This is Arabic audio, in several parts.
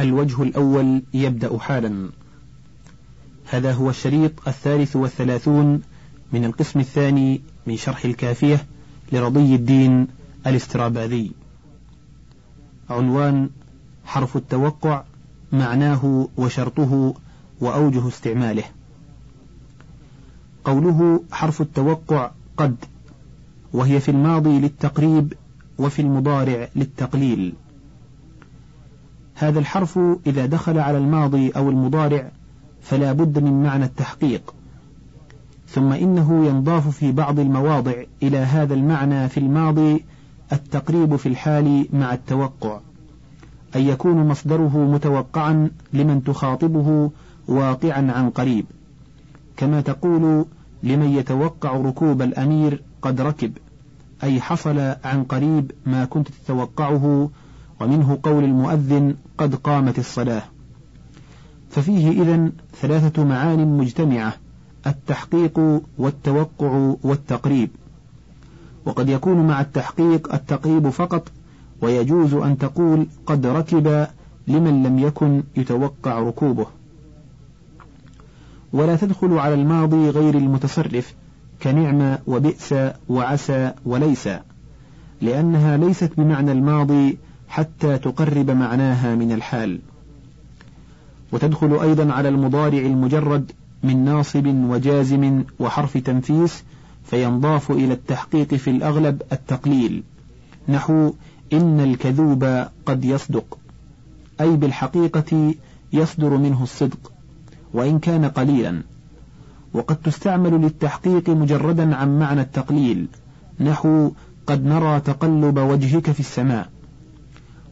الوجه الأول يبدأ حالا. هذا هو الشريط الثالث والثلاثون من القسم الثاني من شرح الكافية لرضي الدين الاستراباذي. عنوان حرف التوقع معناه وشرطه وأوجه استعماله. قوله حرف التوقع قد وهي في الماضي للتقريب وفي المضارع للتقليل. هذا الحرف إذا دخل على الماضي أو المضارع فلا بد من معنى التحقيق. ثم إنه ينضاف في بعض المواضع إلى هذا المعنى في الماضي التقريب في الحال مع التوقع أن يكون مصدره متوقعا لمن تخاطبه واقعا عن قريب. كما تقول لمن يتوقع ركوب الأمير قد ركب أي حصل عن قريب ما كنت تتوقعه ومنه قول المؤذن قد قامت الصلاة. ففيه إذن ثلاثة معان مجتمعة التحقيق والتوقع والتقريب. وقد يكون مع التحقيق التقريب فقط ويجوز أن تقول قد ركب لمن لم يكن يتوقع ركوبه. ولا تدخل على الماضي غير المتصرف كنعم وبئس وعسى وليس لأنها ليست بمعنى الماضي حتى تقرب معناها من الحال. وتدخل أيضا على المضارع المجرد من ناصب وجازم وحرف تنفيس فينضاف إلى التحقيق في الأغلب التقليل. نحو إن الكذوب قد يصدق. أي بالحقيقة يصدر منه الصدق وإن كان قليلا. وقد تستعمل للتحقيق مجردا عن معنى التقليل. نحو قد نرى تقلب وجهك في السماء.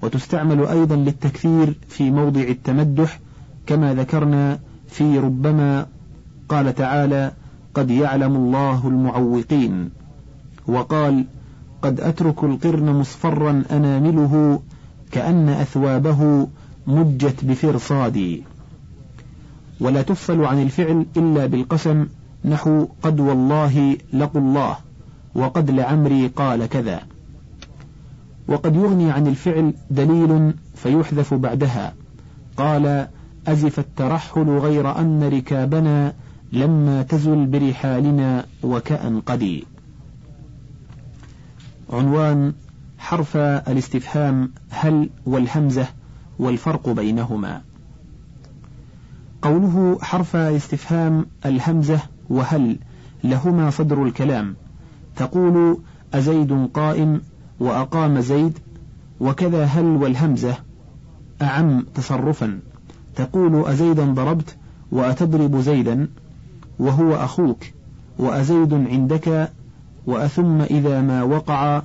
وتستعمل أيضا للتكثير في موضع التمدح كما ذكرنا في ربما قال تعالى قد يعلم الله المعوقين وقال قد أترك القرن مصفرا أنامله كأن أثوابه مجت بفرصادي ولا تفصل عن الفعل إلا بالقسم نحو قد والله لقوا الله وقد لعمري قال كذا وقد يغني عن الفعل دليل فيحذف بعدها. قال أزف الترحل غير أن ركابنا لما تزل برحالنا وكأن قدي. عنوان حرف الاستفهام هل والهمزة والفرق بينهما. قوله حرف الاستفهام الهمزة وهل لهما صدر الكلام. تقول أزيد قائم وأقام زيد وكذا هل والهمزة أعم تصرفا. تقول أزيدا ضربت وأتضرب زيدا وهو أخوك وأزيد عندك وأثم إذا ما وقع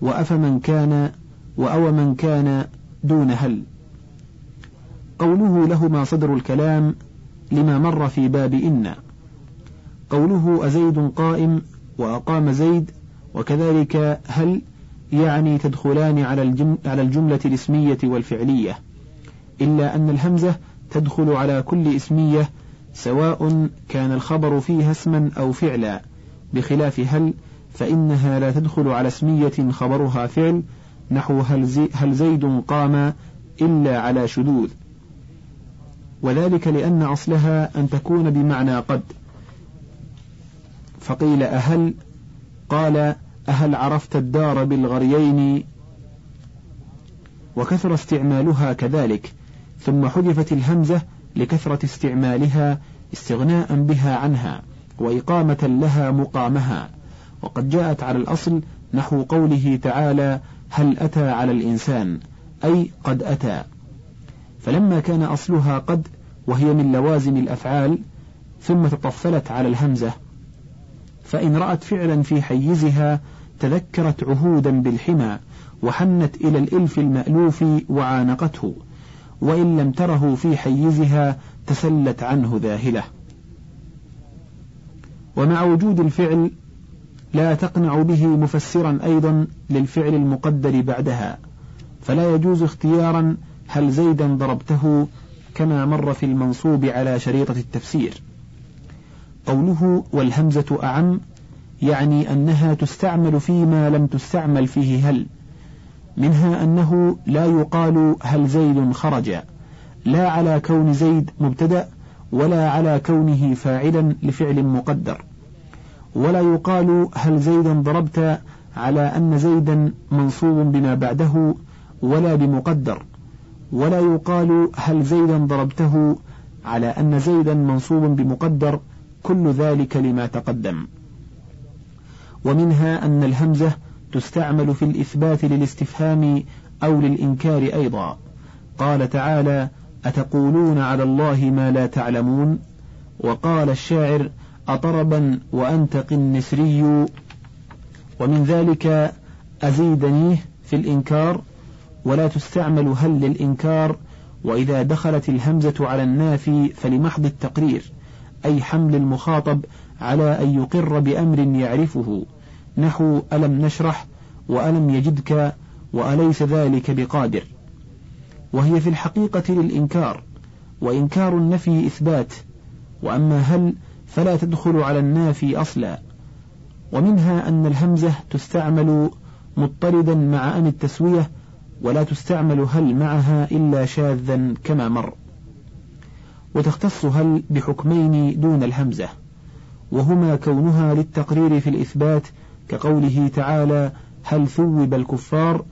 وأفمن كان وأو من كان دون هل. قوله لهما صدر الكلام لما مر في باب إن. قوله أزيد قائم وأقام زيد وكذلك هل يعني تدخلان على على الجملة الاسمية والفعلية إلا أن الهمزة تدخل على كل اسمية سواء كان الخبر فيها اسما أو فعلا بخلاف هل فإنها لا تدخل على اسمية خبرها فعل نحو هل, زي هل زيد قام إلا على شذوذ. وذلك لأن أصلها أن تكون بمعنى قد. فقيل أهل قال أهل عرفت الدار بالغريين؟ وكثر استعمالها كذلك ثم حذفت الهمزة لكثرة استعمالها استغناء بها عنها وإقامة لها مقامها. وقد جاءت على الأصل نحو قوله تعالى هل أتى على الإنسان؟ أي قد أتى. فلما كان أصلها قد وهي من لوازم الأفعال ثم تطفلت على الهمزة فإن رأت فعلا في حيزها تذكرت عهودا بالحمى وحنت إلى الإلف المألوف وعانقته وإن لم تره في حيزها تسلت عنه ذاهلة. ومع وجود الفعل لا تقنع به مفسرا أيضا للفعل المقدر بعدها فلا يجوز اختيارا هل زيدا ضربته كما مر في المنصوب على شريطة التفسير. قوله والهمزة أعم يعني أنها تستعمل فيما لم تستعمل فيه هل. منها أنه لا يقال هل زيد خرج. لا على كون زيد مبتدأ ولا على كونه فاعلا لفعل مقدر. ولا يقال هل زيدا ضربت على أن زيدا منصوب بما بعده ولا بمقدر. ولا يقال هل زيدا ضربته على أن زيدا منصوب بمقدر كل ذلك لما تقدم. ومنها أن الهمزة تستعمل في الإثبات للاستفهام أو للإنكار أيضا. قال تعالى أتقولون على الله ما لا تعلمون؟ وقال الشاعر أطربا وأنت قنسري. ومن ذلك أزيدنيه في الإنكار ولا تستعمل هل للإنكار وإذا دخلت الهمزة على النافي فلمحض التقرير أي حمل المخاطب على أن يقر بأمر يعرفه. نحو ألم نشرح وألم يجدك وأليس ذلك بقادر؟ وهي في الحقيقة للإنكار وإنكار النفي إثبات وأما هل فلا تدخل على النافي أصلا؟ ومنها أن الهمزة تستعمل مضطردا مع أن التسوية ولا تستعمل هل معها إلا شاذا كما مر. وتختص هل بحكمين دون الهمزة وهما كونها للتقرير في الإثبات كقوله تعالى هل ثوب الكفار؟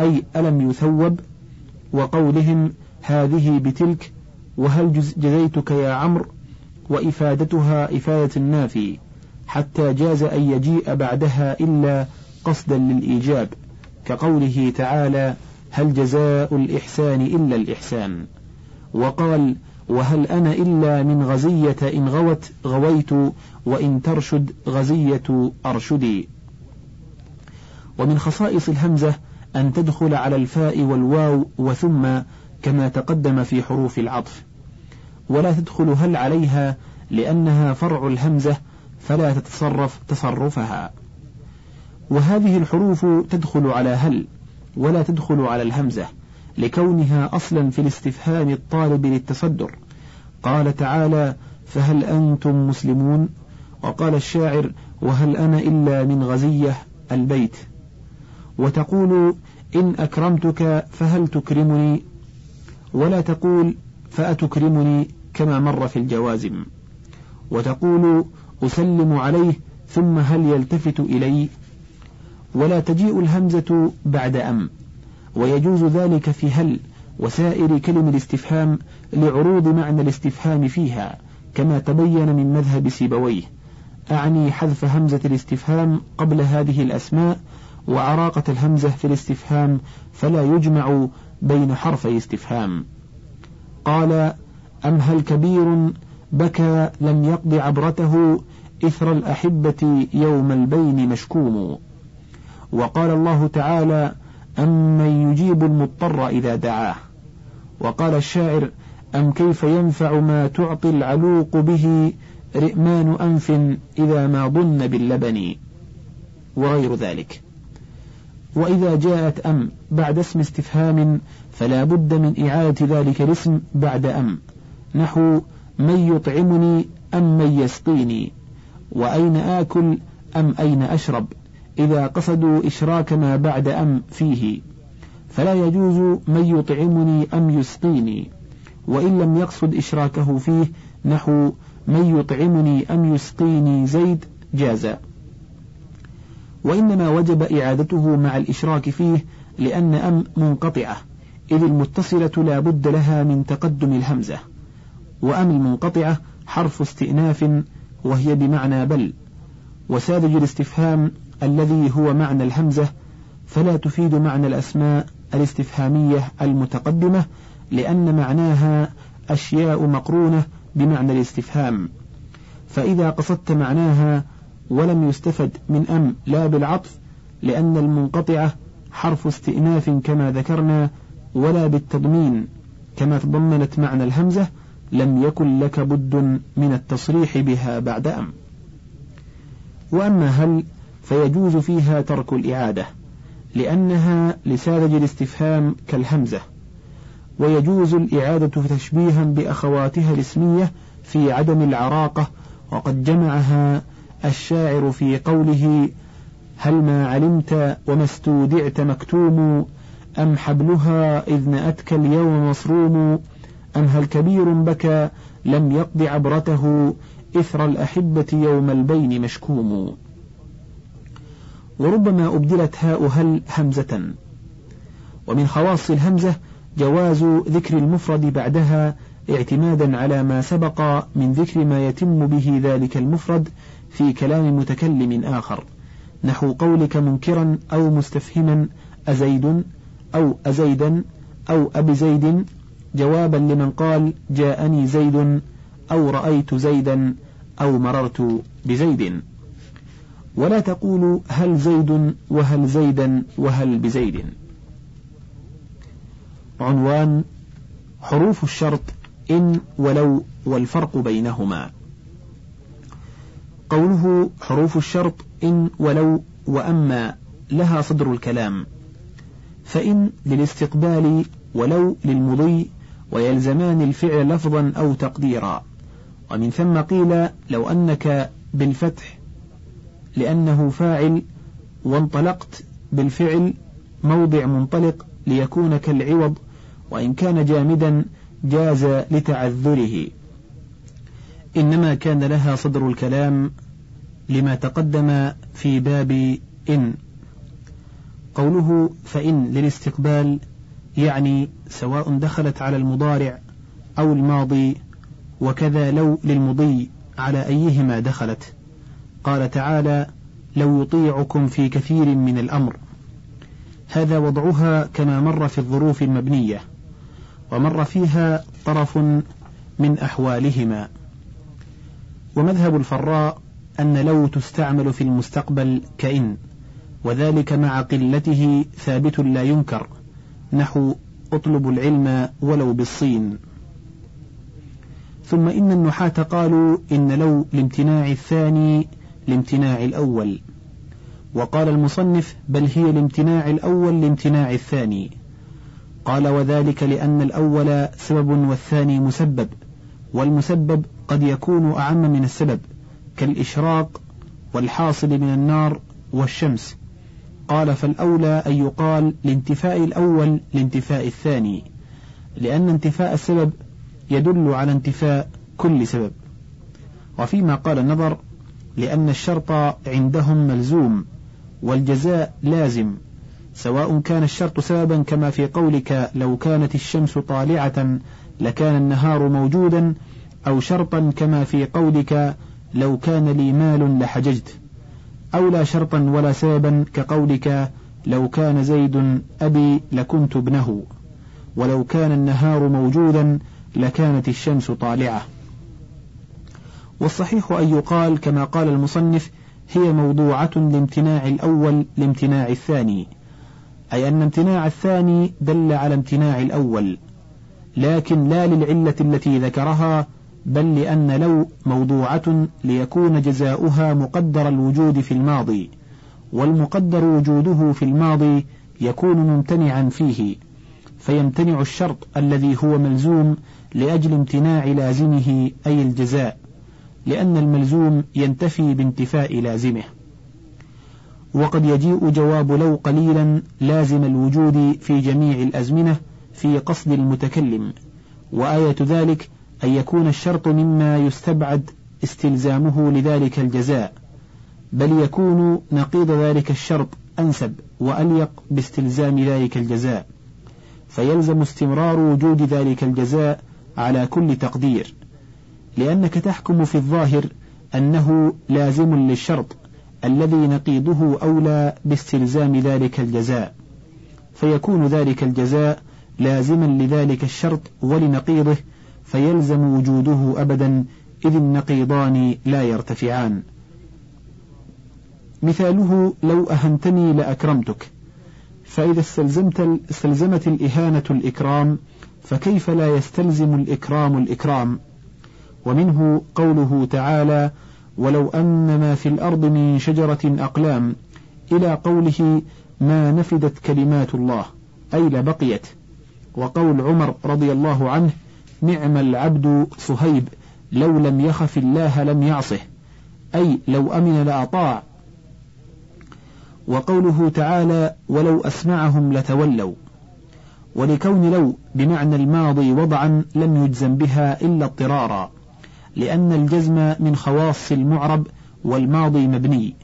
أي ألم يثوب؟ وقولهم هذه بتلك وهل جزيتك يا عمرو؟ وإفادتها إفادة النافي حتى جاز أن يجيء بعدها إلا قصدا للإيجاب كقوله تعالى هل جزاء الإحسان إلا الإحسان؟ وقال وهل أنا إلا من غزية إن غوت غويت وإن ترشد غزية أرشدي؟ ومن خصائص الهمزة أن تدخل على الفاء والواو وثم كما تقدم في حروف العطف. ولا تدخل هل عليها لأنها فرع الهمزة فلا تتصرف تصرفها. وهذه الحروف تدخل على هل ولا تدخل على الهمزة لكونها أصلا في الاستفهام الطالب للتصدر. قال تعالى فهل أنتم مسلمون؟ وقال الشاعر وهل أنا إلا من غزية البيت؟ وتقول إن أكرمتك فهل تكرمني؟ ولا تقول فأتكرمني كما مر في الجوازم. وتقول أسلم عليه ثم هل يلتفت إلي؟ ولا تجيء الهمزة بعد أم. ويجوز ذلك في هل وسائر كلم الاستفهام لعروض معنى الاستفهام فيها كما تبين من مذهب سيبويه. أعني حذف همزة الاستفهام قبل هذه الأسماء وعراقة الهمزة في الاستفهام فلا يجمع بين حرفي استفهام. قال أم هل كبير بكى لم يقض عبرته إثر الأحبة يوم البين مشكوم؟ وقال الله تعالى أمن يجيب المضطر إذا دعاه؟ وقال الشاعر أم كيف ينفع ما تعطي العلوق به رئمان أنف إذا ما ضن باللبن؟ وغير ذلك. وإذا جاءت أم بعد اسم استفهام فلا بد من إعادة ذلك الاسم بعد أم. نحو من يطعمني أم من يسقيني. وأين آكل أم أين أشرب؟ إذا قصدوا إشراك ما بعد أم فيه. فلا يجوز من يطعمني أم يسقيني. وإن لم يقصد إشراكه فيه نحو من يطعمني أم يسقيني زيد جاز. وإنما وجب إعادته مع الإشراك فيه لأن أم منقطعة إذ المتصلة لا بد لها من تقدم الهمزة وأم المنقطعة حرف استئناف وهي بمعنى بل وساذج الاستفهام الذي هو معنى الهمزة فلا تفيد معنى الأسماء الاستفهامية المتقدمة لأن معناها أشياء مقرونة بمعنى الاستفهام. فإذا قصدت معناها ولم يستفد من أم لا بالعطف لأن المنقطعة حرف استئناف كما ذكرنا ولا بالتضمين كما تضمنت معنى الهمزة لم يكن لك بد من التصريح بها بعد أم وأما هل فيجوز فيها ترك الإعادة؟ لأنها لساذج الاستفهام كالهمزة. ويجوز الإعادة تشبيها بأخواتها الاسمية في عدم العراقة وقد جمعها الشاعر في قوله هل ما علمت وما استودعت مكتوم أم حبلها إذ نأتك اليوم مصروم أم هل كبير بكى لم يقض عبرته إثر الأحبة يوم البين مشكوم وربما أبدلت هاء هل همزة ومن خواص الهمزة جواز ذكر المفرد بعدها اعتمادا على ما سبق من ذكر ما يتم به ذلك المفرد في كلام متكلم آخر. نحو قولك منكرا أو مستفهما أزيد أو أزيدا أو أبي زيد. جوابا لمن قال جاءني زيد أو رأيت زيدا أو مررت بزيد. ولا تقول هل زيد وهل زيدا وهل بزيد. عنوان حروف الشرط إن ولو والفرق بينهما. قوله حروف الشرط إن ولو وأما لها صدر الكلام فإن للاستقبال ولو للمضي ويلزمان الفعل لفظا أو تقديرا ومن ثم قيل لو أنك بالفتح لأنه فاعل وانطلقت بالفعل موضع منطلق ليكون كالعوض وإن كان جامدا جاز لتعذره. إنما كان لها صدر الكلام لما تقدم في باب إن. قوله فإن للاستقبال يعني سواء دخلت على المضارع أو الماضي وكذا لو للمضي على أيهما دخلت. قال تعالى لو يطيعكم في كثير من الأمر هذا وضعها كما مر في الظروف المبنية ومر فيها طرف من أحوالهما. ومذهب الفراء أن لو تستعمل في المستقبل كإن وذلك مع قلته ثابت لا ينكر نحو اطلب العلم ولو بالصين. ثم إن النحاة قالوا إن لو لامتناع الثاني لامتناع الأول. وقال المصنف بل هي لامتناع الأول لامتناع الثاني. قال وذلك لأن الأول سبب والثاني مسبب والمسبب قد يكون أعم من السبب كالإشراق والحاصل من النار والشمس. قال فالأولى أن يقال لانتفاء الأول لانتفاء الثاني لأن انتفاء السبب يدل على انتفاء كل سبب. وفيما قال النظر لأن الشرط عندهم ملزوم والجزاء لازم سواء كان الشرط سببا كما في قولك لو كانت الشمس طالعة لكان النهار موجودا أو شرطا كما في قولك لو كان لي مال لحججت أو لا شرطا ولا سببا كقولك لو كان زيد أبي لكنت ابنه ولو كان النهار موجودا لكانت الشمس طالعة. والصحيح أن يقال كما قال المصنف هي موضوعة لامتناع الأول لامتناع الثاني أي أن امتناع الثاني دل على امتناع الأول لكن لا للعلة التي ذكرها بل لأن لو موضوعة ليكون جزاؤها مقدر الوجود في الماضي والمقدر وجوده في الماضي يكون ممتنعا فيه فيمتنع الشرط الذي هو ملزوم لأجل امتناع لازمه أي الجزاء لأن الملزوم ينتفي بانتفاء لازمه. وقد يجيء جواب لو قليلا لازم الوجود في جميع الأزمنة في قصد المتكلم وآية ذلك أن يكون الشرط مما يستبعد استلزامه لذلك الجزاء بل يكون نقيض ذلك الشرط أنسب وأليق باستلزام ذلك الجزاء. فيلزم استمرار وجود ذلك الجزاء على كل تقدير لأنك تحكم في الظاهر أنه لازم للشرط الذي نقيضه أولى باستلزام ذلك الجزاء. فيكون ذلك الجزاء لازما لذلك الشرط ولنقيضه فيلزم وجوده أبدا إذ النقيضان لا يرتفعان. مثاله لو أهنتني لأكرمتك. فإذا استلزمت استلزمت الإهانة الإكرام فكيف لا يستلزم الإكرام الإكرام؟ ومنه قوله تعالى ولو أن ما في الأرض من شجرة أقلام إلى قوله ما نفدت كلمات الله أي لبقيت وقول عمر رضي الله عنه نعم العبد صهيب لو لم يخف الله لم يعصه أي لو أمن لأطاع. وقوله تعالى ولو أسمعهم لتولوا ولكون لو بمعنى الماضي وضعا لم يجزم بها إلا اضطرارا لأن الجزم من خواص المعرب والماضي مبني.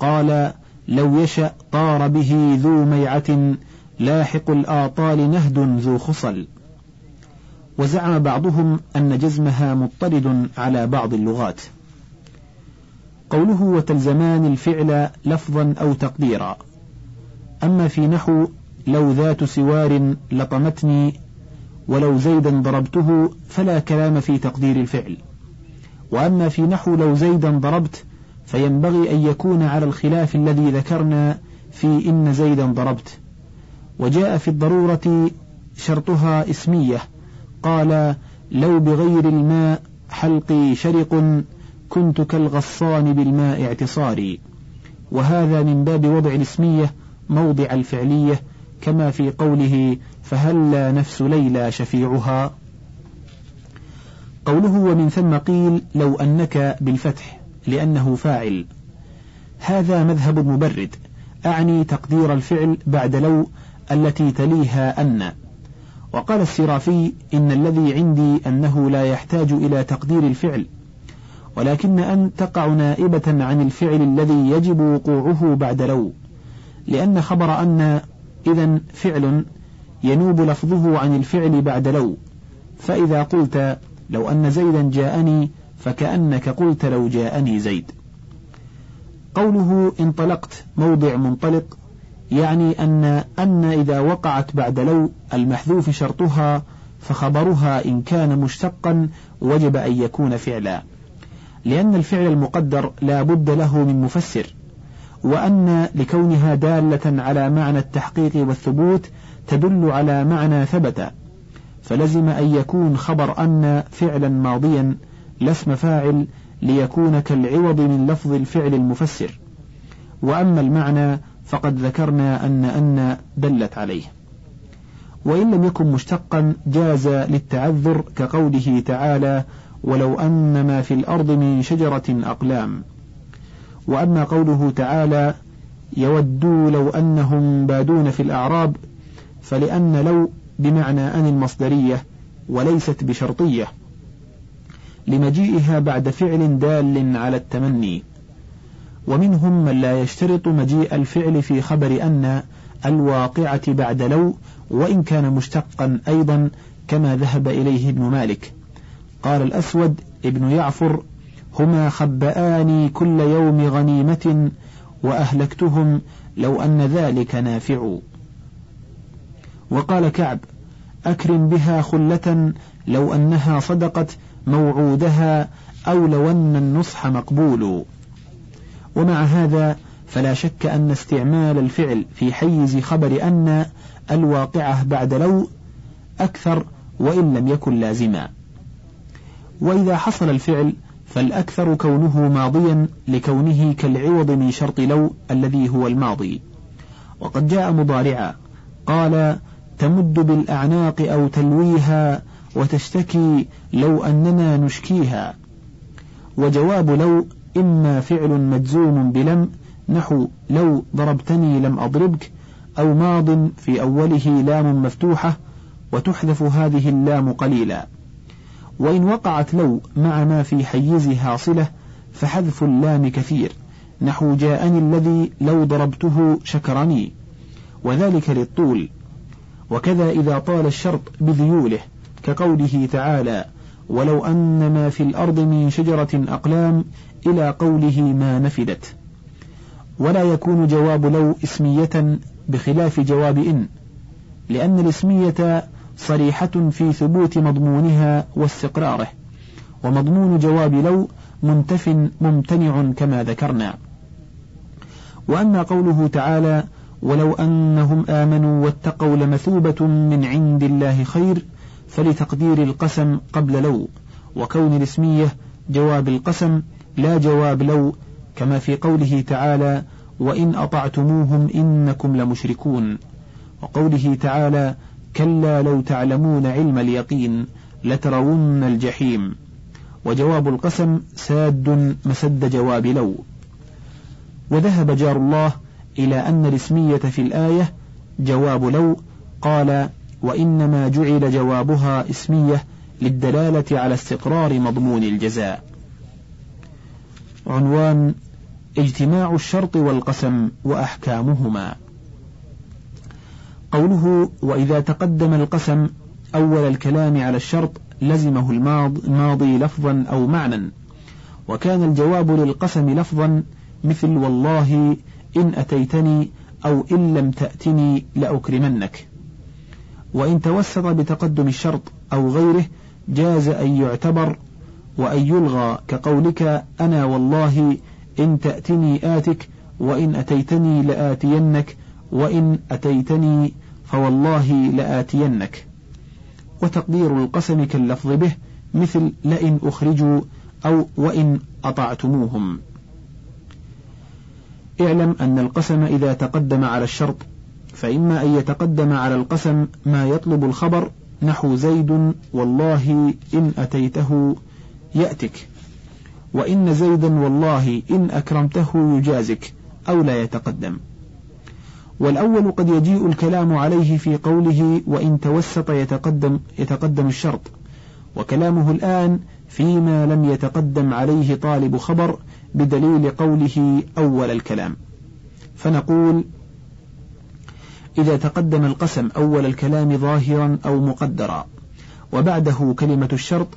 قال لو يشأ طار به ذو ميعة لاحق الآطال نهد ذو خصل وزعم بعضهم أن جزمها مضطرد على بعض اللغات. قوله وتلزمان الفعل لفظا أو تقديرا. أما في نحو لو ذات سوار لطمتني ولو زيدا ضربته فلا كلام في تقدير الفعل. وأما في نحو لو زيدا ضربت فينبغي أن يكون على الخلاف الذي ذكرنا في إن زيدا ضربت. وجاء في الضرورة شرطها اسمية قال لو بغير الماء حلقي شرق كنت كالغصان بالماء اعتصاري. وهذا من باب وضع الاسمية موضع الفعلية كما في قوله فهلا نفس ليلى شفيعها؟ قوله ومن ثم قيل لو أنك بالفتح لأنه فاعل. هذا مذهب المبرد أعني تقدير الفعل بعد لو التي تليها أن. وقال السرافي إن الذي عندي أنه لا يحتاج إلى تقدير الفعل ولكن أن تقع نائبة عن الفعل الذي يجب وقوعه بعد لو لأن خبر أن إذا فعل ينوب لفظه عن الفعل بعد لو فإذا قلت لو أن زيدا جاءني فكأنك قلت لو جاءني زيد. قوله انطلقت موضع منطلق يعني أن أن إذا وقعت بعد لو المحذوف شرطها فخبرها إن كان مشتقا وجب أن يكون فعلا. لأن الفعل المقدر لا بد له من مفسر وأن لكونها دالة على معنى التحقيق والثبوت تدل على معنى ثبت. فلزم أن يكون خبر أن فعلا ماضيا لا اسم فاعل ليكون كالعوض من لفظ الفعل المفسر. وأما المعنى فقد ذكرنا أن أن دلت عليه. وإن لم يكن مشتقا جاز للتعذر كقوله تعالى ولو أن ما في الأرض من شجرة أقلام وأما قوله تعالى يودوا لو أنهم بادون في الأعراب فلأن لو بمعنى أن المصدرية وليست بشرطية. لمجيئها بعد فعل دال على التمني. ومنهم من لا يشترط مجيء الفعل في خبر أن الواقعة بعد لو وإن كان مشتقا أيضا كما ذهب إليه ابن مالك. قال الأسود ابن يعفر هما خبآني كل يوم غنيمة وأهلكتهم لو أن ذلك نافع. وقال كعب أكرم بها خلة لو أنها صدقت موعودها أو لو أن النصح مقبول. ومع هذا فلا شك أن استعمال الفعل في حيز خبر أن الواقعة بعد لو أكثر وإن لم يكن لازما. وإذا حصل الفعل فالأكثر كونه ماضيا لكونه كالعوض من شرط لو الذي هو الماضي. وقد جاء مضارعا قال تمد بالأعناق أو تلويها وتشتكي لو أننا نشكيها وجواب لو إما فعل مجزوم بلم نحو لو ضربتني لم أضربك أو ماض في أوله لام مفتوحة وتحذف هذه اللام قليلا. وإن وقعت لو مع ما في حيزها صلة فحذف اللام كثير نحو جاءني الذي لو ضربته شكرني. وذلك للطول. وكذا إذا طال الشرط بذيوله كقوله تعالى ولو أن ما في الأرض من شجرة أقلام إلى قوله ما نفدت. ولا يكون جواب لو اسمية بخلاف جواب إن لأن الاسمية صريحة في ثبوت مضمونها واستقراره ومضمون جواب لو منتف ممتنع كما ذكرنا. وأما قوله تعالى ولو أنهم آمنوا واتقوا لمثوبة من عند الله خير فلتقدير القسم قبل لو وكون الاسمية جواب القسم لا جواب لو كما في قوله تعالى وإن أطعتموهم إنكم لمشركون وقوله تعالى كلا لو تعلمون علم اليقين لترون الجحيم وجواب القسم ساد مسد جواب لو وذهب جار الله إلى أن الاسمية في الآية جواب لو قال وإنما جعل جوابها اسمية للدلالة على استقرار مضمون الجزاء. عنوان اجتماع الشرط والقسم وأحكامهما. قوله وإذا تقدم القسم أول الكلام على الشرط لزمه الماضي لفظا أو معنى وكان الجواب للقسم لفظا مثل والله إن أتيتني أو إن لم تأتني لأكرمنك. وإن توسط بتقدم الشرط أو غيره جاز أن يعتبر وأن يلغى كقولك أنا والله إن تأتني آتك وإن أتيتني لآتينك وإن أتيتني فوالله لآتينك. وتقدير القسم كاللفظ به مثل لئن أخرجوا أو وإن أطعتموهم. اعلم أن القسم إذا تقدم على الشرط فإما أن يتقدم على القسم ما يطلب الخبر نحو زيد والله إن أتيته يأتك وإن زيدا والله إن أكرمته يجازك أو لا يتقدم. والأول قد يجيء الكلام عليه في قوله وإن توسط يتقدم يتقدم الشرط وكلامه الآن فيما لم يتقدم عليه طالب خبر بدليل قوله أول الكلام. فنقول إذا تقدم القسم أول الكلام ظاهرا أو مقدرا وبعده كلمة الشرط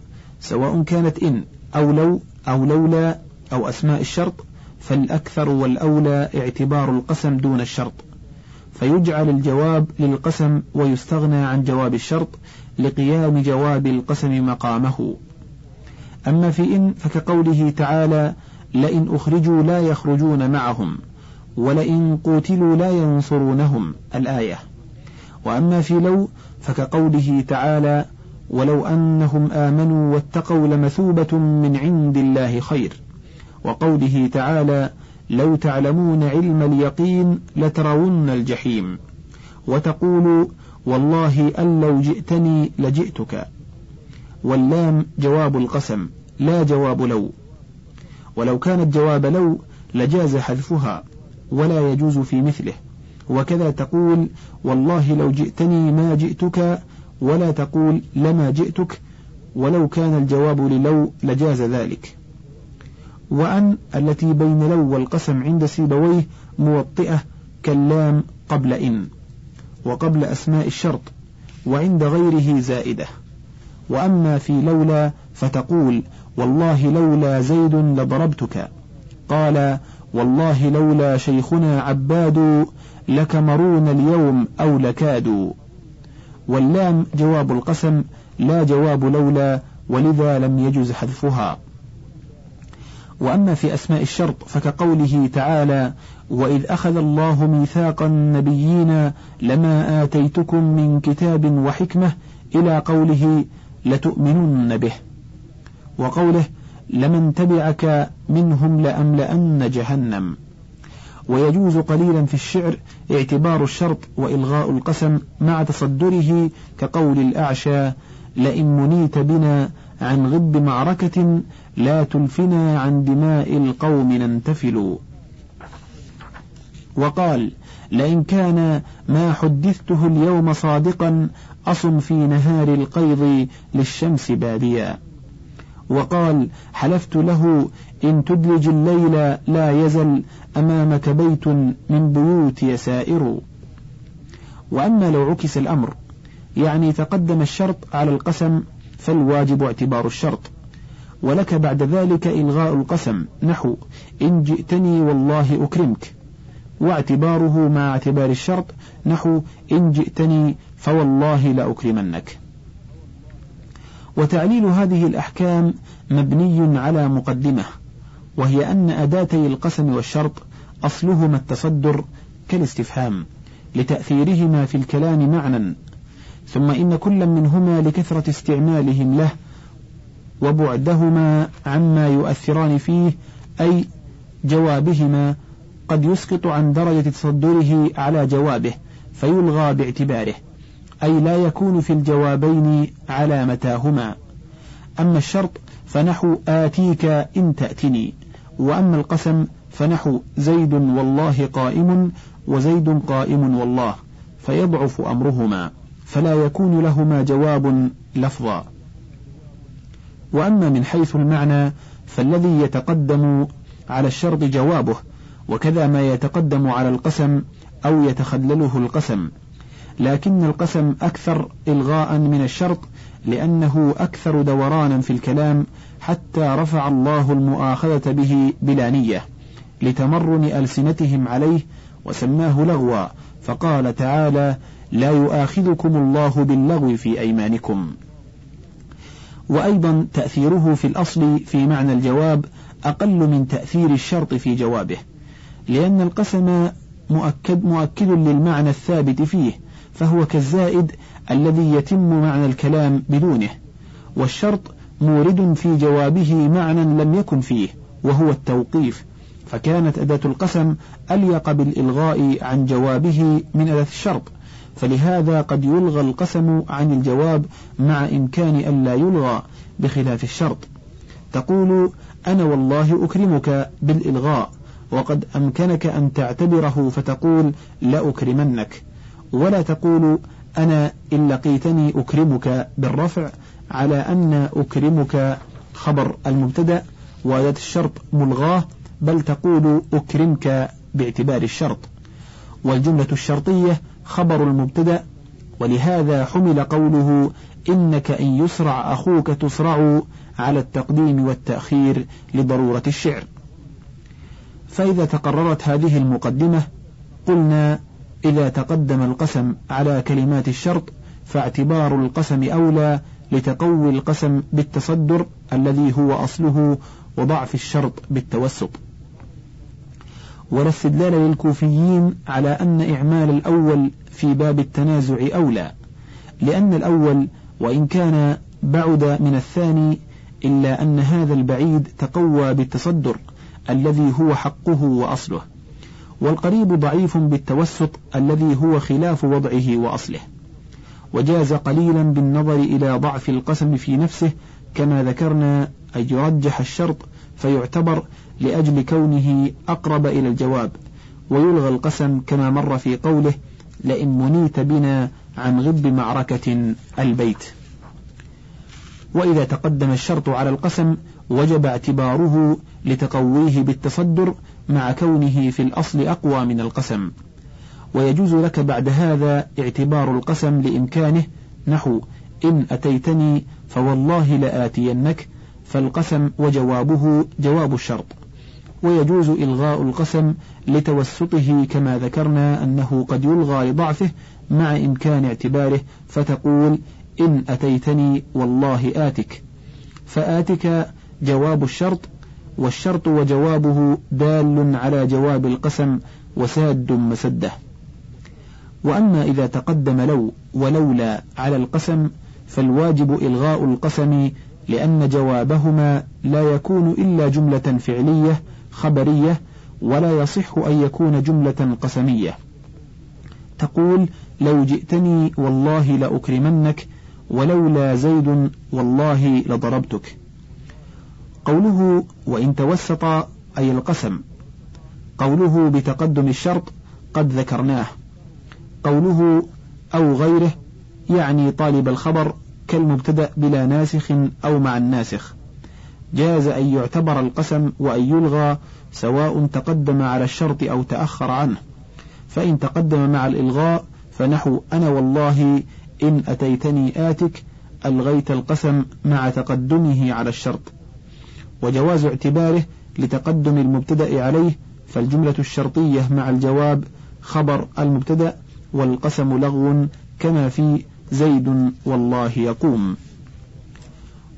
سواء كانت إن أو لو أو لولا أو أسماء الشرط فالأكثر والأولى اعتبار القسم دون الشرط. فيجعل الجواب للقسم ويستغنى عن جواب الشرط لقيام جواب القسم مقامه. أما في إن فكقوله تعالى لئن أخرجوا لا يخرجون معهم. ولئن قوتلوا لا ينصرونهم الآية. وأما في لو فكقوله تعالى ولو أنهم آمنوا واتقوا لمثوبة من عند الله خير وقوله تعالى لو تعلمون علم اليقين لترون الجحيم وتقول والله أن لو جئتني لجئتك واللام جواب القسم لا جواب لو. ولو كانت جواب لو لجاز حذفها. ولا يجوز في مثله. وكذا تقول والله لو جئتني ما جئتك ولا تقول لما جئتك ولو كان الجواب للو لجاز ذلك. وأن التي بين لو والقسم عند سيبويه موطئة كاللام قبل إن وقبل أسماء الشرط وعند غيره زائدة. وأما في لولا فتقول والله لولا زيد لضربتك. قال والله لولا شيخنا عباد لكمرون اليوم أو لكادوا واللام جواب القسم لا جواب لولا ولذا لم يجز حذفها. وأما في أسماء الشرط فكقوله تعالى وإذ أخذ الله ميثاق النبيين لما آتيتكم من كتاب وحكمة إلى قوله لتؤمنن به. وقوله لمن تبعك منهم لأملأن جهنم. ويجوز قليلا في الشعر اعتبار الشرط وإلغاء القسم مع تصدره كقول الأعشى لئن منيت بنا عن غب معركة لا تلفنا عن دماء القوم ننتفل وقال لئن كان ما حدثته اليوم صادقا أصم في نهار القيض للشمس باديا. وقال حلفت له إن تدلج الليل لا يزل أمامك بيت من بيوت يسائر. وأما لو عكس الأمر يعني تقدم الشرط على القسم فالواجب اعتبار الشرط. ولك بعد ذلك إلغاء القسم نحو إن جئتني والله أكرمك. واعتباره مع اعتبار الشرط نحو إن جئتني فوالله لأكرمنك. وتعليل هذه الأحكام مبني على مقدمة وهي أن أداتي القسم والشرط أصلهما التصدر كالاستفهام لتأثيرهما في الكلام معنى ثم إن كل منهما لكثرة استعمالهم له وبعدهما عما يؤثران فيه أي جوابهما قد يسقط عن درجة تصدره على جوابه فيلغى باعتباره. أي لا يكون في الجوابين على متاهما أما الشرط فنحو آتيك إن تأتني وأما القسم فنحو زيد والله قائم وزيد قائم والله فيضعف أمرهما فلا يكون لهما جواب لفظا. وأما من حيث المعنى فالذي يتقدم على الشرط جوابه وكذا ما يتقدم على القسم أو يتخلله القسم. لكن القسم أكثر إلغاء من الشرط لأنه أكثر دورانا في الكلام حتى رفع الله المؤاخذة به بلا نية لتمرن ألسنتهم عليه وسماه لغوا فقال تعالى لا يؤاخذكم الله باللغو في أيمانكم. وأيضا تأثيره في الأصل في معنى الجواب أقل من تأثير الشرط في جوابه لأن القسم مؤكد, مؤكد للمعنى الثابت فيه فهو كالزائد الذي يتم معنى الكلام بدونه والشرط مورد في جوابه معنى لم يكن فيه وهو التوقيف فكانت أداة القسم أليق بالإلغاء عن جوابه من أداة الشرط فلهذا قد يلغى القسم عن الجواب مع إمكان أن لا يلغى بخلاف الشرط. تقول أنا والله أكرمك بالإلغاء وقد أمكنك أن تعتبره فتقول لأكرمنك ولا تقول أنا إن لقيتني أكرمك بالرفع على أن أكرمك خبر المبتدأ وأداة الشرط ملغاه بل تقول أكرمك باعتبار الشرط. والجملة الشرطية خبر المبتدأ ولهذا حمل قوله إنك إن يسرع أخوك تسرع على التقديم والتأخير لضرورة الشعر. فإذا تقررت هذه المقدمة قلنا إذا تقدم القسم على كلمات الشرط فاعتبار القسم أولى لتقوي القسم بالتصدر الذي هو أصله وضعف الشرط بالتوسط. ولا استدلال للكوفيين على أن إعمال الأول في باب التنازع أولى لأن الأول وإن كان بعد من الثاني إلا أن هذا البعيد تقوى بالتصدر الذي هو حقه وأصله. والقريب ضعيف بالتوسط الذي هو خلاف وضعه وأصله. وجاز قليلا بالنظر إلى ضعف القسم في نفسه كما ذكرنا أن يرجح الشرط فيعتبر لأجل كونه أقرب إلى الجواب. ويلغى القسم كما مر في قوله لئن منيت بنا عن غب معركة البيت وإذا تقدم الشرط على القسم وجب اعتباره لتقويه بالتصدر مع كونه في الأصل أقوى من القسم ويجوز لك بعد هذا اعتبار القسم لإمكانه نحو إن أتيتني فوالله لآتينك فالقسم وجوابه جواب الشرط. ويجوز إلغاء القسم لتوسطه كما ذكرنا أنه قد يلغى لضعفه مع إمكان اعتباره فتقول إن أتيتني والله آتك. فآتك جواب الشرط والشرط وجوابه دال على جواب القسم وساد مسده. وأما إذا تقدم لو ولولا على القسم فالواجب إلغاء القسم لأن جوابهما لا يكون إلا جملة فعلية خبرية ولا يصح أن يكون جملة قسمية. تقول لو جئتني والله لأكرمنك ولولا زيد والله لضربتك. قوله وإن توسط أي القسم. قوله بتقدم الشرط قد ذكرناه. قوله أو غيره يعني طالب الخبر كالمبتدأ بلا ناسخ أو مع الناسخ. جاز أن يعتبر القسم وأن يلغى سواء تقدم على الشرط أو تأخر عنه. فإن تقدم مع الإلغاء فنحو أنا والله إن أتيتني آتك ألغيت القسم مع تقدمه على الشرط. وجواز اعتباره لتقدم المبتدأ عليه فالجملة الشرطية مع الجواب خبر المبتدأ والقسم لغو كما في زيد والله يقوم.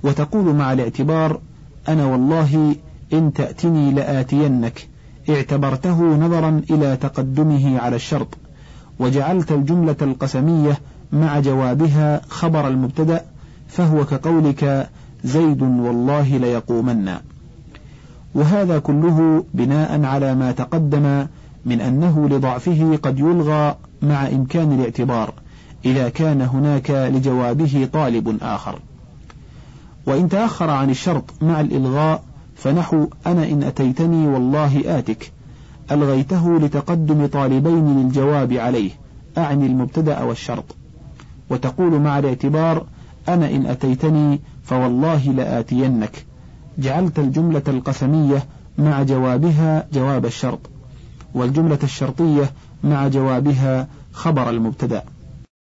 وتقول مع الاعتبار أنا والله إن تأتني لآتينك اعتبرته نظرا إلى تقدمه على الشرط وجعلت الجملة القسمية مع جوابها خبر المبتدأ فهو كقولك زيد والله ليقومن. وهذا كله بناء على ما تقدم من أنه لضعفه قد يلغى مع إمكان الاعتبار إذا كان هناك لجوابه طالب آخر. وإن تأخر عن الشرط مع الإلغاء فنحو أنا إن أتيتني والله آتك. ألغيته لتقدم طالبين للجواب عليه أعني المبتدأ والشرط. وتقول مع الاعتبار أنا إن أتيتني فوالله لآتينك. جعلت الجملة القسمية مع جوابها جواب الشرط والجملة الشرطية مع جوابها خبر المبتدأ.